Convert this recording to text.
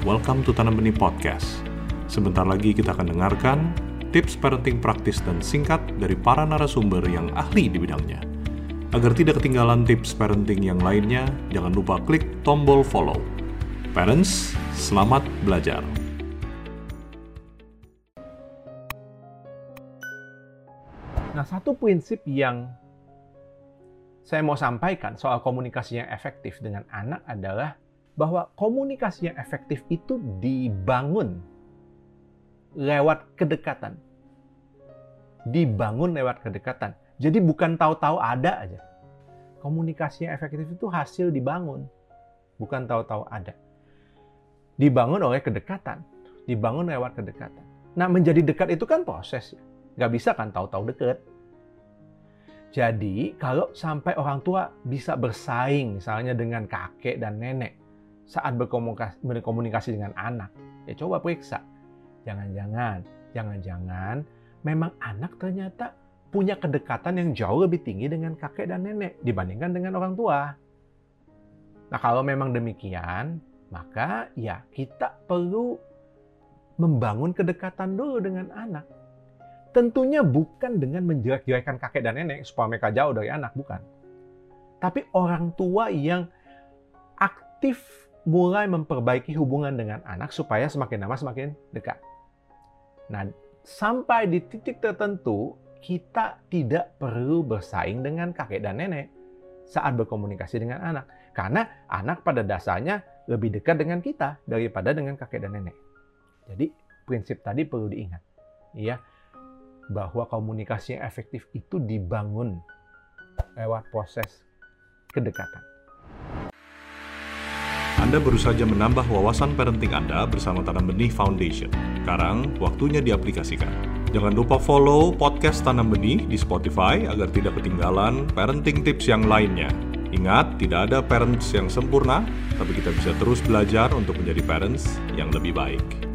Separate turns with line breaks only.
welcome to Tanam Benih Podcast. Sebentar lagi kita akan dengarkan tips parenting praktis dan singkat dari para narasumber yang ahli di bidangnya. Agar tidak ketinggalan tips parenting yang lainnya, jangan lupa klik tombol follow. Parents, selamat belajar.
Nah, satu prinsip yang saya mau sampaikan soal komunikasi yang efektif dengan anak adalah bahwa komunikasi yang efektif itu dibangun lewat kedekatan. Dibangun lewat kedekatan. Jadi bukan tahu-tahu ada aja. Komunikasi yang efektif itu hasil dibangun, bukan tahu-tahu ada. Dibangun oleh kedekatan, dibangun lewat kedekatan. Nah, menjadi dekat itu kan proses. Nggak bisa kan tahu-tahu dekat. Jadi, kalau sampai orang tua bisa bersaing misalnya dengan kakek dan nenek saat berkomunikasi, berkomunikasi dengan anak, ya coba periksa. Jangan-jangan, jangan-jangan memang anak ternyata punya kedekatan yang jauh lebih tinggi dengan kakek dan nenek dibandingkan dengan orang tua. Nah, kalau memang demikian, maka ya kita perlu membangun kedekatan dulu dengan anak. Tentunya bukan dengan menjelek-jelekkan kakek dan nenek supaya mereka jauh dari anak, bukan. Tapi orang tua yang aktif mulai memperbaiki hubungan dengan anak supaya semakin lama semakin dekat. Nah, sampai di titik tertentu, kita tidak perlu bersaing dengan kakek dan nenek saat berkomunikasi dengan anak. Karena anak pada dasarnya lebih dekat dengan kita daripada dengan kakek dan nenek. Jadi, prinsip tadi perlu diingat. Ya, bahwa komunikasi yang efektif itu dibangun lewat proses kedekatan.
Anda baru saja menambah wawasan parenting Anda bersama Tanam Benih Foundation. Sekarang, waktunya diaplikasikan. Jangan lupa follow podcast Tanam Benih di Spotify agar tidak ketinggalan parenting tips yang lainnya. Ingat, tidak ada parents yang sempurna, tapi kita bisa terus belajar untuk menjadi parents yang lebih baik.